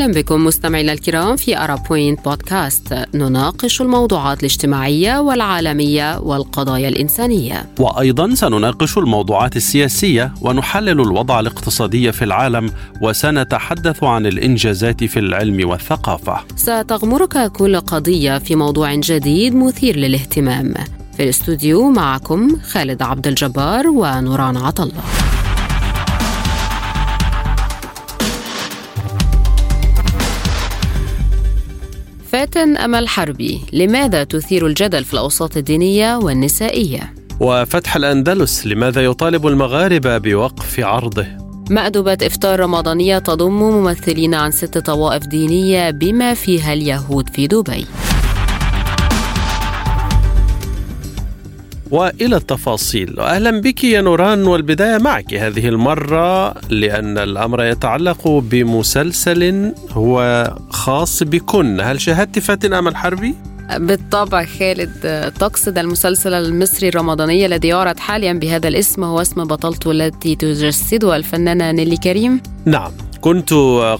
أهلا بكم مستمعينا الكرام في أرا بوينت بودكاست. نناقش الموضوعات الاجتماعية والعالمية والقضايا الإنسانية. وأيضا سنناقش الموضوعات السياسية ونحلل الوضع الاقتصادي في العالم وسنتحدث عن الإنجازات في العلم والثقافة. ستغمرك كل قضية في موضوع جديد مثير للاهتمام. في الاستوديو معكم خالد عبد الجبار ونوران عطله فاتن أمل حربي لماذا تثير الجدل في الأوساط الدينية والنسائية؟ وفتح الأندلس لماذا يطالب المغاربة بوقف عرضه؟ مأدبة إفطار رمضانية تضم ممثلين عن ست طوائف دينية بما فيها اليهود في دبي وإلى التفاصيل. أهلا بك يا نوران والبداية معك هذه المرة لأن الأمر يتعلق بمسلسل هو خاص بكن. هل شاهدت فاتن آمل حربي؟ بالطبع خالد تقصد المسلسل المصري الرمضاني الذي يعرض حاليا بهذا الاسم هو اسم بطلته التي تجسدها الفنانة نيلي كريم؟ نعم. كنت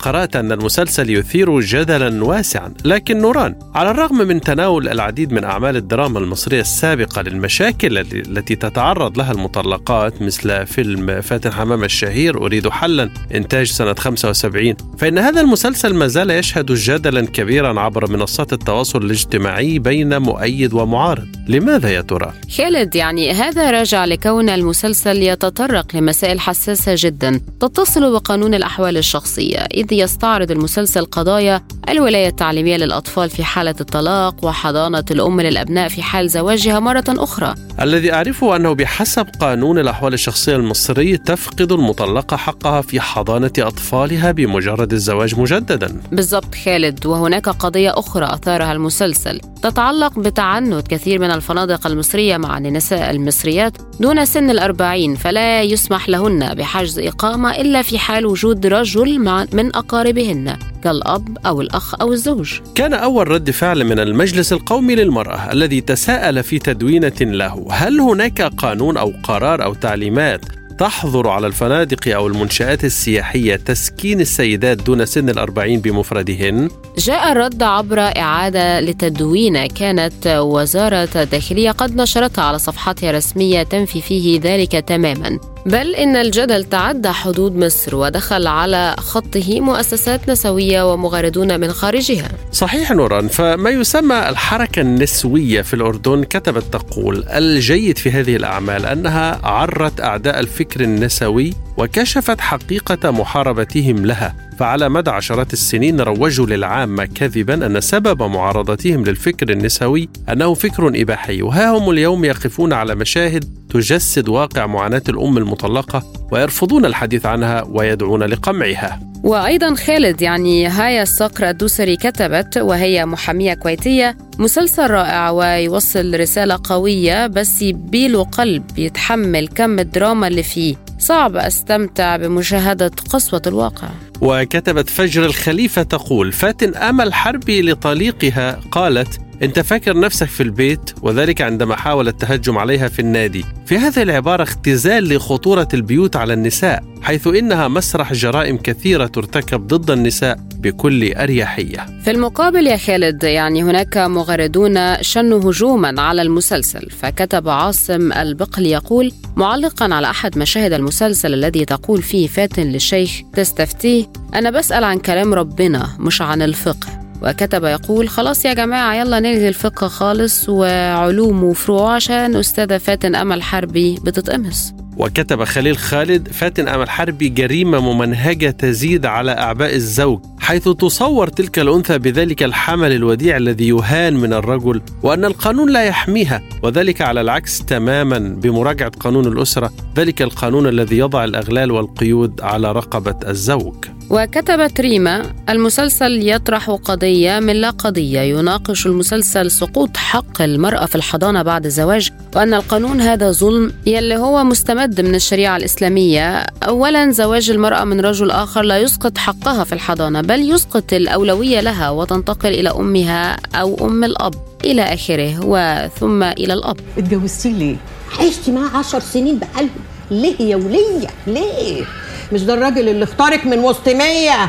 قرأت أن المسلسل يثير جدلا واسعا لكن نوران على الرغم من تناول العديد من أعمال الدراما المصرية السابقة للمشاكل التي تتعرض لها المطلقات مثل فيلم فاتن حمام الشهير أريد حلا إنتاج سنة 75 فإن هذا المسلسل ما زال يشهد جدلا كبيرا عبر منصات التواصل الاجتماعي بين مؤيد ومعارض لماذا يا ترى؟ خالد يعني هذا راجع لكون المسلسل يتطرق لمسائل حساسة جدا تتصل بقانون الأحوال الشخصية. إذ يستعرض المسلسل قضايا الولاية التعليمية للأطفال في حالة الطلاق وحضانة الأم للأبناء في حال زواجها مرة أخرى. الذي أعرفه أنه بحسب قانون الأحوال الشخصية المصري تفقد المطلقة حقها في حضانة أطفالها بمجرد الزواج مجددا. بالضبط خالد. وهناك قضية أخرى أثارها المسلسل. تتعلق بتعنت كثير من الفنادق المصرية مع النساء المصريات دون سن الأربعين فلا يسمح لهن بحجز إقامة إلا في حال وجود رجل من أقاربهن كالأب أو الأخ أو الزوج. كان أول رد فعل من المجلس القومي للمرأة الذي تساءل في تدوينة له هل هناك قانون أو قرار أو تعليمات تحظر على الفنادق أو المنشآت السياحية تسكين السيدات دون سن الأربعين بمفردهن؟ جاء الرد عبر إعادة لتدوين كانت وزارة الداخلية قد نشرتها على صفحتها الرسمية تنفي فيه ذلك تماما بل إن الجدل تعدى حدود مصر ودخل على خطه مؤسسات نسوية ومغردون من خارجها. صحيح نوران فما يسمى الحركة النسوية في الأردن؟ كتبت تقول الجيد في هذه الأعمال أنها عرت أعداء الفكر النسوي وكشفت حقيقة محاربتهم لها. فعلى مدى عشرات السنين روجوا للعامة كذبا أن سبب معارضتهم للفكر النسوي أنه فكر إباحي. وها هم اليوم يقفون على مشاهد تجسد واقع معاناة الأم المطلقة ويرفضون الحديث عنها ويدعون لقمعها. وأيضا خالد يعني هايا الصقر الدوسري كتبت وهي محامية كويتية مسلسل رائع ويوصل رسالة قوية بس يبيله قلب يتحمل كم الدراما اللي فيه. صعب أستمتع بمشاهدة قسوة الواقع. وكتبت فجر الخليفة تقول فاتن أمل حربي لطليقها. قالت انت فاكر نفسك في البيت وذلك عندما حاول التهجم عليها في النادي. في هذه العبارة اختزال لخطورة البيوت على النساء حيث إنها مسرح جرائم كثيرة ترتكب ضد النساء بكل أريحية. في المقابل يا خالد يعني هناك مغردون شنوا هجوما على المسلسل فكتب عاصم البقل يقول معلقا على أحد مشاهد المسلسل الذي تقول فيه فاتن للشيخ تستفتيه أنا بسأل عن كلام ربنا مش عن الفقه. وكتب يقول خلاص يا جماعة يلا نلغي الفقه خالص وعلوم وفروع عشان أستاذة فاتن أمل حربي بتتقمص وكتب خليل خالد فاتن أمل حربي جريمة ممنهجة تزيد على أعباء الزوج. حيث تصور تلك الأنثى بذلك الحمل الوديع الذي يهان من الرجل وأن القانون لا يحميها وذلك على العكس تماما بمراجعة قانون الأسرة ذلك القانون الذي يضع الأغلال والقيود على رقبة الزوج. وكتبت ريما المسلسل يطرح قضية من لا قضية يناقش المسلسل سقوط حق المرأة في الحضانة بعد الزواج وأن القانون هذا ظلم يلي هو مستمد من الشريعة الإسلامية. أولا زواج المرأة من رجل آخر لا يسقط حقها في الحضانة بل يسقط الأولوية لها وتنتقل إلى أمها أو أم الأب إلى آخره وثم إلى الأب؟ اتجوزتي ليه؟ عشتي معاه عشر سنين بقلبه ليه يا ولية؟ ليه؟ مش ده الراجل اللي اختارك من وسط مية؟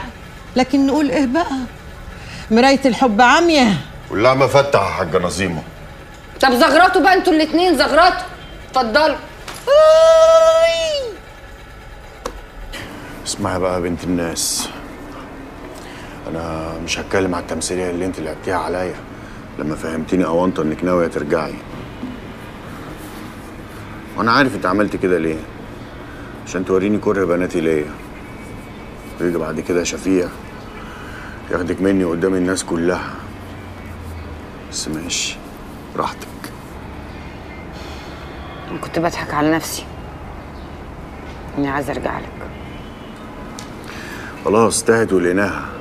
لكن نقول إيه بقى؟ مراية الحب عمية واللعمة فتح يا حاجة نظيمة. طب زغرطوا بقى أنتوا الاتنين زغرطوا اتفضلوا. اسمعي بقى يا بنت الناس. أنا مش هتكلم على التمثيلية اللي أنت لعبتيها عليا. لما فهمتني اونطه إنك ناوية ترجعي. وأنا عارف أنت عملت كده ليه. عشان توريني كره بناتي ليا. ويجي بعد كده شفيع ياخدك مني قدام الناس كلها. بس ماشي. براحتك أنا كنت بضحك على نفسي. إني عايزة أرجع لك. خلاص تاهت ولقيناها.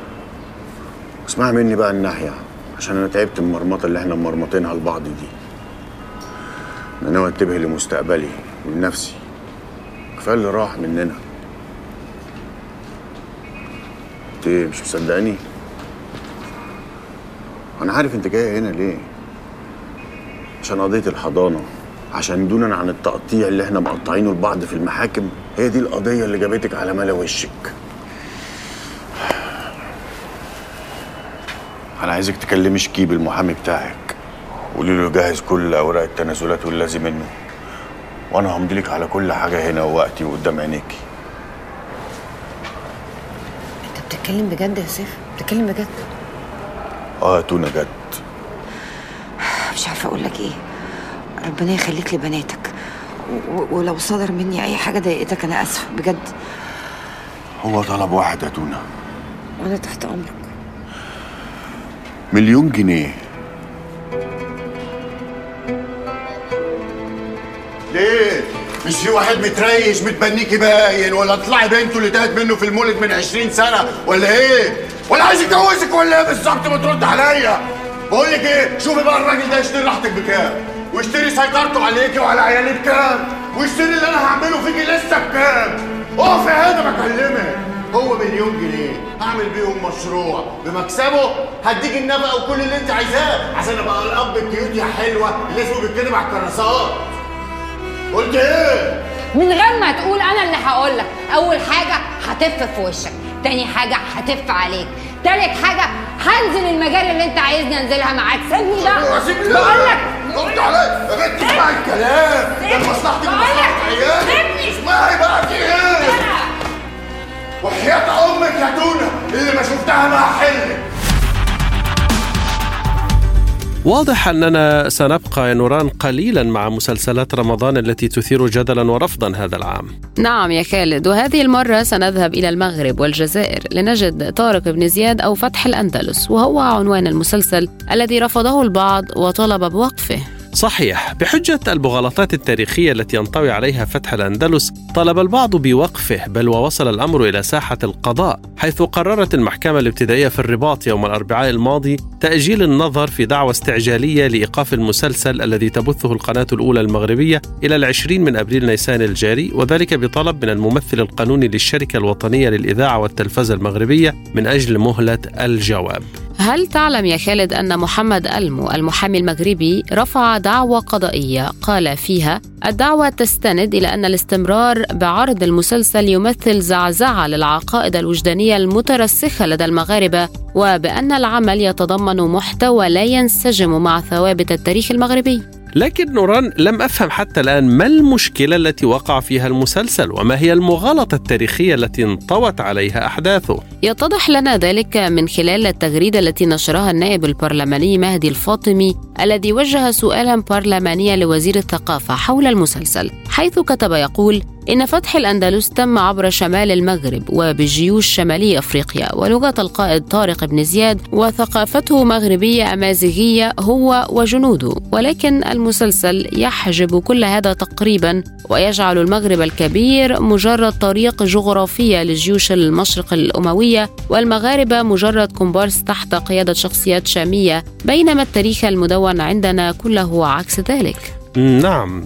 اسمعي مني بقى الناحية عشان أنا تعبت من المرمطة اللي إحنا مرمطينها لبعض دي. أنا ناوي أنتبه لمستقبلي ولنفسي. كفاية اللي راح مننا. أنت مش مصدقاني أنا عارف أنت جاية هنا ليه. عشان قضية الحضانة عشان دونا عن التقطيع اللي إحنا مقطعينه لبعض في المحاكم. هي دي القضية اللي جابتك على ملا وشك. أنا عايزك تكلمي شكيب المحامي بتاعك. قولي له يجهز كل أوراق التنازلات واللازم منه. وأنا همضيلك على كل حاجة هنا ووقتي وقدام عينيكي. أنت بتتكلم بجد يا سيف؟ بتتكلم بجد؟ آه يا تونه جد مش عارفة أقول لك إيه. ربنا يخليك لبناتك. ولو صدر مني أي حاجة ضايقتك أنا آسفة بجد. هو طلب واحد يا تونه وأنا تحت أمرك. مليون جنيه ليه؟ مش في واحد متريش متبنيكي باين ولا طلعي بنته اللي تاهت منه في المولد من 20 سنة ولا إيه؟ ولا عايز يتجوزك ولا إيه بالظبط ما ترد عليا؟ بقول لك إيه؟ شوفي بقى الراجل ده يشتري راحتك بكام؟ واشتري سيطرته عليكي وعلى عيالي بكام؟ واشتري اللي أنا هعمله فيكي لسه بكام؟ اقفي هنا بكلمك هو مليون جنيه. هعمل بيهم مشروع. بمكسبه هديك النفقة وكل اللي انت عايزاه. عشان ابقى الأب الكيوت يا حلوة اللي اسمه بيتكتب على الكراسات. قلت إيه؟ من غير ما تقول أنا اللي هقول لك. أول حاجة هتف في وشك. تاني حاجة هتف عليك. تالت حاجة هنزل المجال اللي انت عايزني انزلها معاك. سيبني بقى. سيبني بقول لك. رد عليا يا بنت اسمعي الكلام. ده مصلحتك بقول ومصلحه عيالي. اسمعي بقى في إيه؟ وحياة أمك يا تونه اللي ما شفتها مع حلك واضح أننا سنبقى يا نوران قليلا مع مسلسلات رمضان التي تثير جدلا ورفضا هذا العام. نعم يا خالد وهذه المرة سنذهب إلى المغرب والجزائر لنجد طارق بن زياد أو فتح الأندلس وهو عنوان المسلسل الذي رفضه البعض وطلب بوقفه. صحيح بحجة المغالطات التاريخية التي ينطوي عليها فتح الأندلس طلب البعض بوقفه بل ووصل الأمر إلى ساحة القضاء حيث قررت المحكمة الابتدائية في الرباط يوم الأربعاء الماضي تأجيل النظر في دعوى استعجالية لإيقاف المسلسل الذي تبثه القناة الأولى المغربية إلى العشرين من أبريل نيسان الجاري وذلك بطلب من الممثل القانوني للشركة الوطنية للإذاعة والتلفزة المغربية من أجل مهلة الجواب. هل تعلم يا خالد أن محمد ألمو المحامي المغربي رفع دعوى قضائية. قال فيها الدعوة تستند إلى أن الاستمرار بعرض المسلسل يمثل زعزعة للعقائد الوجدانية المترسخة لدى المغاربة وبأن العمل يتضمن محتوى لا ينسجم مع ثوابت التاريخ المغربي. لكن نوران لم أفهم حتى الآن ما المشكلة التي وقع فيها المسلسل وما هي المغالطة التاريخية التي انطوت عليها أحداثه. يتضح لنا ذلك من خلال التغريدة التي نشرها النائب البرلماني مهدي الفاطمي الذي وجه سؤالا برلمانيا لوزير الثقافة حول المسلسل حيث كتب يقول إن فتح الأندلس تم عبر شمال المغرب وبجيوش شمالي أفريقيا ولغة القائد طارق بن زياد وثقافته مغربية أمازيغية هو وجنوده ولكن المسلسل يحجب كل هذا تقريبا ويجعل المغرب الكبير مجرد طريق جغرافية لجيوش المشرق الأموية والمغاربة مجرد كومبارس تحت قيادة شخصيات شامية بينما التاريخ المدون عندنا كله عكس ذلك. نعم.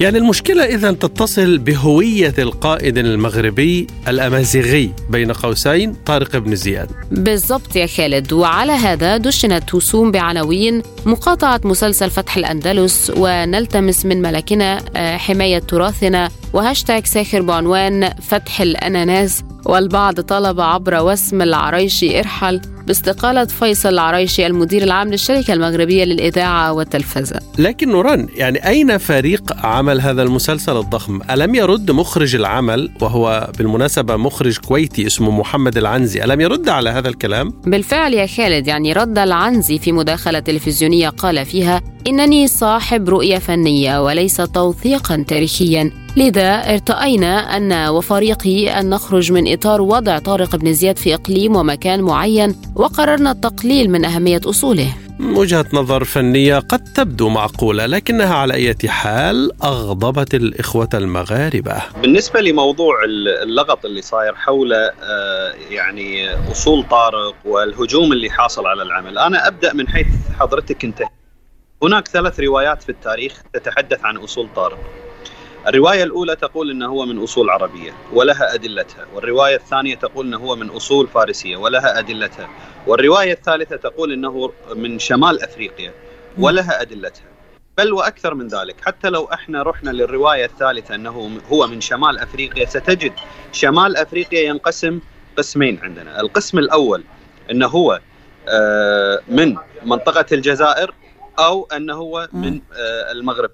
يعني المشكلة إذا تتصل بهوية القائد المغربي الأمازيغي بين قوسين طارق بن زياد. بالضبط يا خالد. وعلى هذا دشنت رسوم بعناوين مقاطعة مسلسل فتح الأندلس ونلتمس من ملكنا آه، حماية تراثنا وهاشتاج ساخر بعنوان فتح الأناناس. والبعض طلب عبر وسم العريشي ارحل باستقالة فيصل العريشي المدير العام للشركة المغربية للإذاعة والتلفزة لكن نوران يعني أين فريق عمل هذا المسلسل الضخم؟ ألم يرد مخرج العمل وهو بالمناسبة مخرج كويتي اسمه محمد العنزي ألم يرد على هذا الكلام؟ بالفعل يا خالد يعني رد العنزي في مداخلة تلفزيونية قال فيها إنني صاحب رؤية فنية وليس توثيقا تاريخيا. لذا ارتأينا أن وفريقي أن نخرج من إطار وضع طارق بن زياد في إقليم ومكان معين وقررنا التقليل من أهمية أصوله. وجهة نظر فنية قد تبدو معقولة لكنها على أي حال أغضبت الإخوة المغاربة. بالنسبة لموضوع اللغط اللي صاير حول آه، يعني أصول طارق والهجوم اللي حاصل على العمل أنا أبدأ من حيث حضرتك انتهى هناك ثلاث روايات في التاريخ تتحدث عن أصول طارق. الرواية الأولى تقول أنه هو من أصول عربية ولها أدلتها والرواية الثانية تقول أنه هو من أصول فارسية ولها أدلتها والرواية الثالثة تقول أنه من شمال أفريقيا ولها أدلتها. بل وأكثر من ذلك حتى لو إحنا رحنا للرواية الثالثة أنه هو من شمال أفريقيا ستجد شمال أفريقيا ينقسم قسمين عندنا. القسم الأول أنه هو آه، من منطقة الجزائر أو أنه هو من آه، المغرب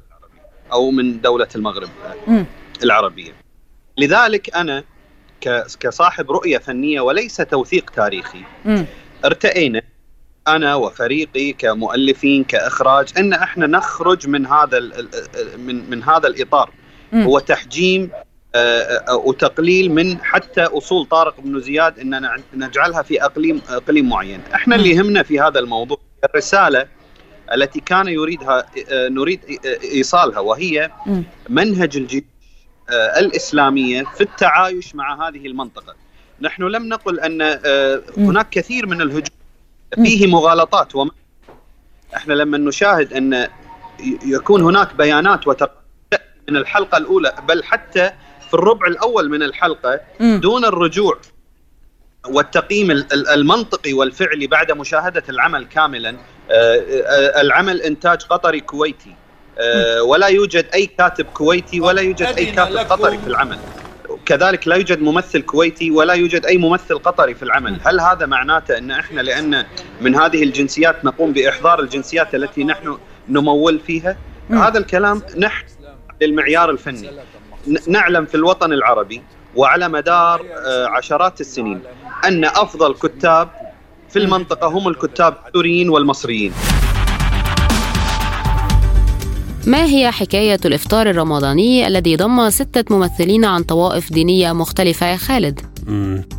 أو من دولة المغرب العربية. لذلك أنا كصاحب رؤية فنية وليس توثيق تاريخي ارتئينا أنا وفريقي كمؤلفين كإخراج أن إحنا نخرج من هذا من من هذا الإطار. هو تحجيم آه، آه، وتقليل من حتى أصول طارق بن زياد ان نجعلها في أقليم أقليم معين، إحنا اللي يهمنا في هذا الموضوع الرسالة التي كان يريدها آه، نريد إيصالها وهي منهج الجيش آه، الإسلامية في التعايش مع هذه المنطقة. نحن لم نقل أن آه، هناك كثير من الهجوم فيه مغالطات وما إحنا لما نشاهد أن يكون هناك بيانات من الحلقة الأولى بل حتى في الربع الأول من الحلقة دون الرجوع والتقييم المنطقي والفعلي بعد مشاهدة العمل كاملا آه، آه، العمل إنتاج قطري كويتي. آه، ولا يوجد أي كاتب كويتي ولا يوجد أي كاتب قطري في العمل. كذلك لا يوجد ممثل كويتي ولا يوجد أي ممثل قطري في العمل. هل هذا معناته أن إحنا لأن من هذه الجنسيات نقوم بإحضار الجنسيات التي نحن نمول فيها؟ هذا الكلام نحن للمعيار الفني. نعلم في الوطن العربي وعلى مدار عشرات السنين أن أفضل كتاب في المنطقة هم الكتاب السوريين والمصريين. ما هي حكاية الإفطار الرمضاني الذي ضم ستة ممثلين عن طوائف دينية مختلفة يا خالد؟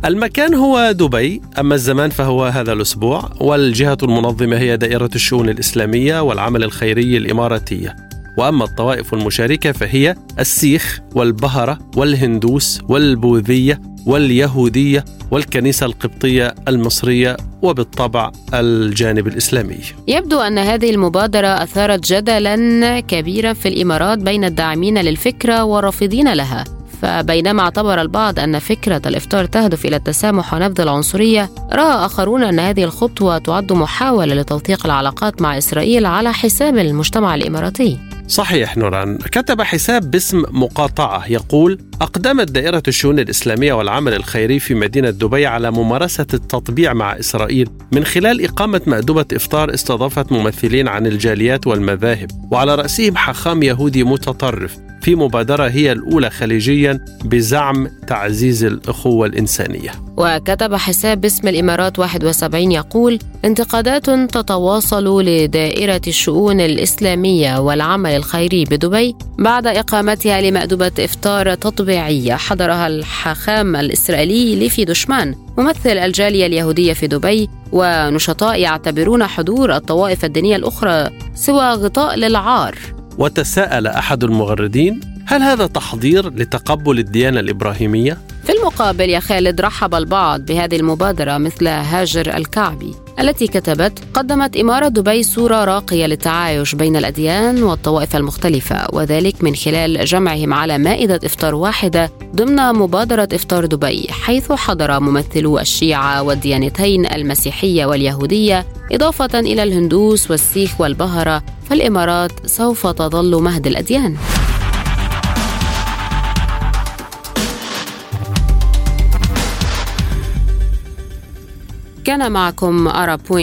المكان هو دبي أما الزمان فهو هذا الأسبوع والجهة المنظمة هي دائرة الشؤون الإسلامية والعمل الخيري الإماراتية. وأما الطوائف المشاركة فهي السيخ والبهرة والهندوس والبوذية واليهودية والكنيسة القبطية المصرية وبالطبع الجانب الإسلامي. يبدو أن هذه المبادرة أثارت جدلا كبيرا في الإمارات بين الداعمين للفكرة والرافضين لها. فبينما اعتبر البعض أن فكرة الإفطار تهدف إلى التسامح ونبذ العنصرية رأى آخرون أن هذه الخطوة تعد محاولة لتوثيق العلاقات مع إسرائيل على حساب المجتمع الإماراتي. صحيح نوران كتب حساب باسم مقاطعة يقول أقدمت دائرة الشؤون الإسلامية والعمل الخيري في مدينة دبي على ممارسة التطبيع مع إسرائيل من خلال إقامة مأدبة إفطار استضافت ممثلين عن الجاليات والمذاهب وعلى رأسهم حاخام يهودي متطرف في مبادرة هي الأولى خليجيا بزعم تعزيز الأخوة الإنسانية. وكتب حساب باسم الإمارات 71 يقول انتقادات تتواصل لدائرة الشؤون الإسلامية والعمل الخيري بدبي بعد إقامتها لمأدبة إفطار تطبيعية حضرها الحاخام الإسرائيلي ليفي دشمان ممثل الجالية اليهودية في دبي ونشطاء يعتبرون حضور الطوائف الدينية الأخرى سوى غطاء للعار. وتساءل أحد المغردين هل هذا تحضير لتقبل الديانة الإبراهيمية؟ في المقابل يا خالد رحب البعض بهذه المبادرة مثل هاجر الكعبي. التي كتبت قدمت إمارة دبي صورة راقية للتعايش بين الأديان والطوائف المختلفة وذلك من خلال جمعهم على مائدة إفطار واحدة ضمن مبادرة إفطار دبي حيث حضر ممثلو الشيعة والديانتين المسيحية واليهودية إضافة إلى الهندوس والسيخ والبهرة فالإمارات سوف تظل مهد الأديان. كان معكم أرا